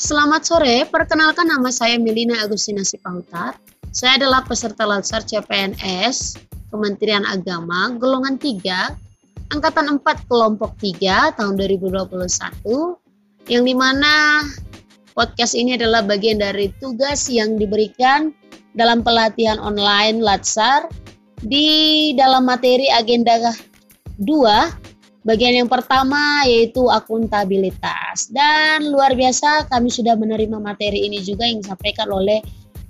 Selamat sore, perkenalkan nama saya Melina Agustina Sipahutar. Saya adalah peserta Latsar CPNS Kementerian Agama golongan 3 angkatan 4 kelompok 3 tahun 2021 yang di mana podcast ini adalah bagian dari tugas yang diberikan dalam pelatihan online Latsar di dalam materi agenda 2 Bagian yang pertama yaitu akuntabilitas. Dan luar biasa kami sudah menerima materi ini juga yang disampaikan oleh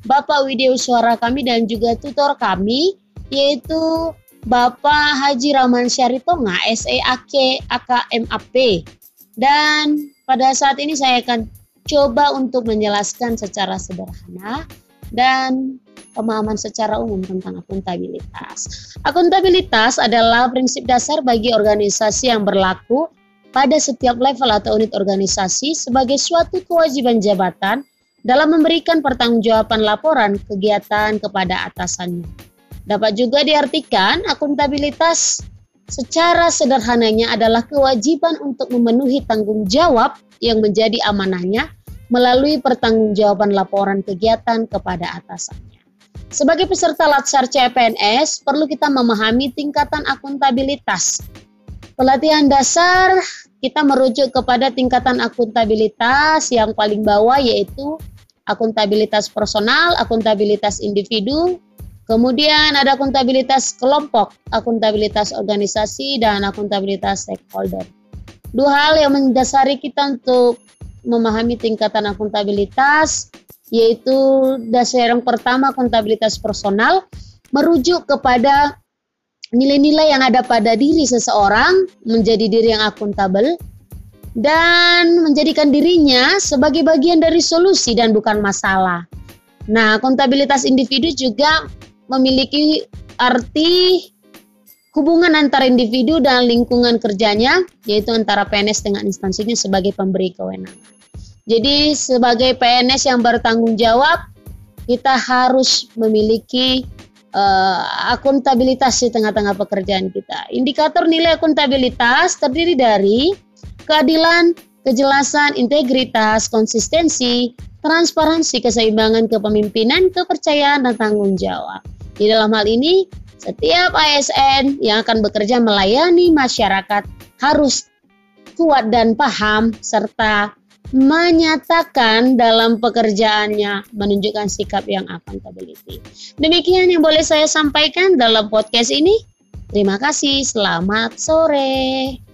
Bapak Widya Suara kami dan juga tutor kami yaitu Bapak Haji Rahman Syaritonga SEAK AKMAP. Dan pada saat ini saya akan coba untuk menjelaskan secara sederhana dan pemahaman secara umum tentang akuntabilitas. Akuntabilitas adalah prinsip dasar bagi organisasi yang berlaku pada setiap level atau unit organisasi sebagai suatu kewajiban jabatan dalam memberikan pertanggungjawaban laporan kegiatan kepada atasannya. Dapat juga diartikan akuntabilitas secara sederhananya adalah kewajiban untuk memenuhi tanggung jawab yang menjadi amanahnya melalui pertanggungjawaban laporan kegiatan kepada atasannya. Sebagai peserta Latsar CPNS, perlu kita memahami tingkatan akuntabilitas. Pelatihan dasar kita merujuk kepada tingkatan akuntabilitas yang paling bawah yaitu akuntabilitas personal, akuntabilitas individu, kemudian ada akuntabilitas kelompok, akuntabilitas organisasi, dan akuntabilitas stakeholder. Dua hal yang mendasari kita untuk memahami tingkatan akuntabilitas yaitu dasar yang pertama kontabilitas personal merujuk kepada nilai-nilai yang ada pada diri seseorang menjadi diri yang akuntabel dan menjadikan dirinya sebagai bagian dari solusi dan bukan masalah. Nah, kontabilitas individu juga memiliki arti hubungan antara individu dan lingkungan kerjanya, yaitu antara PNS dengan instansinya sebagai pemberi kewenangan. Jadi sebagai PNS yang bertanggung jawab, kita harus memiliki uh, akuntabilitas di tengah-tengah pekerjaan kita. Indikator nilai akuntabilitas terdiri dari keadilan, kejelasan, integritas, konsistensi, transparansi, keseimbangan kepemimpinan, kepercayaan, dan tanggung jawab. Di dalam hal ini, setiap ASN yang akan bekerja melayani masyarakat harus kuat dan paham serta menyatakan dalam pekerjaannya menunjukkan sikap yang accountability. Demikian yang boleh saya sampaikan dalam podcast ini. Terima kasih. Selamat sore.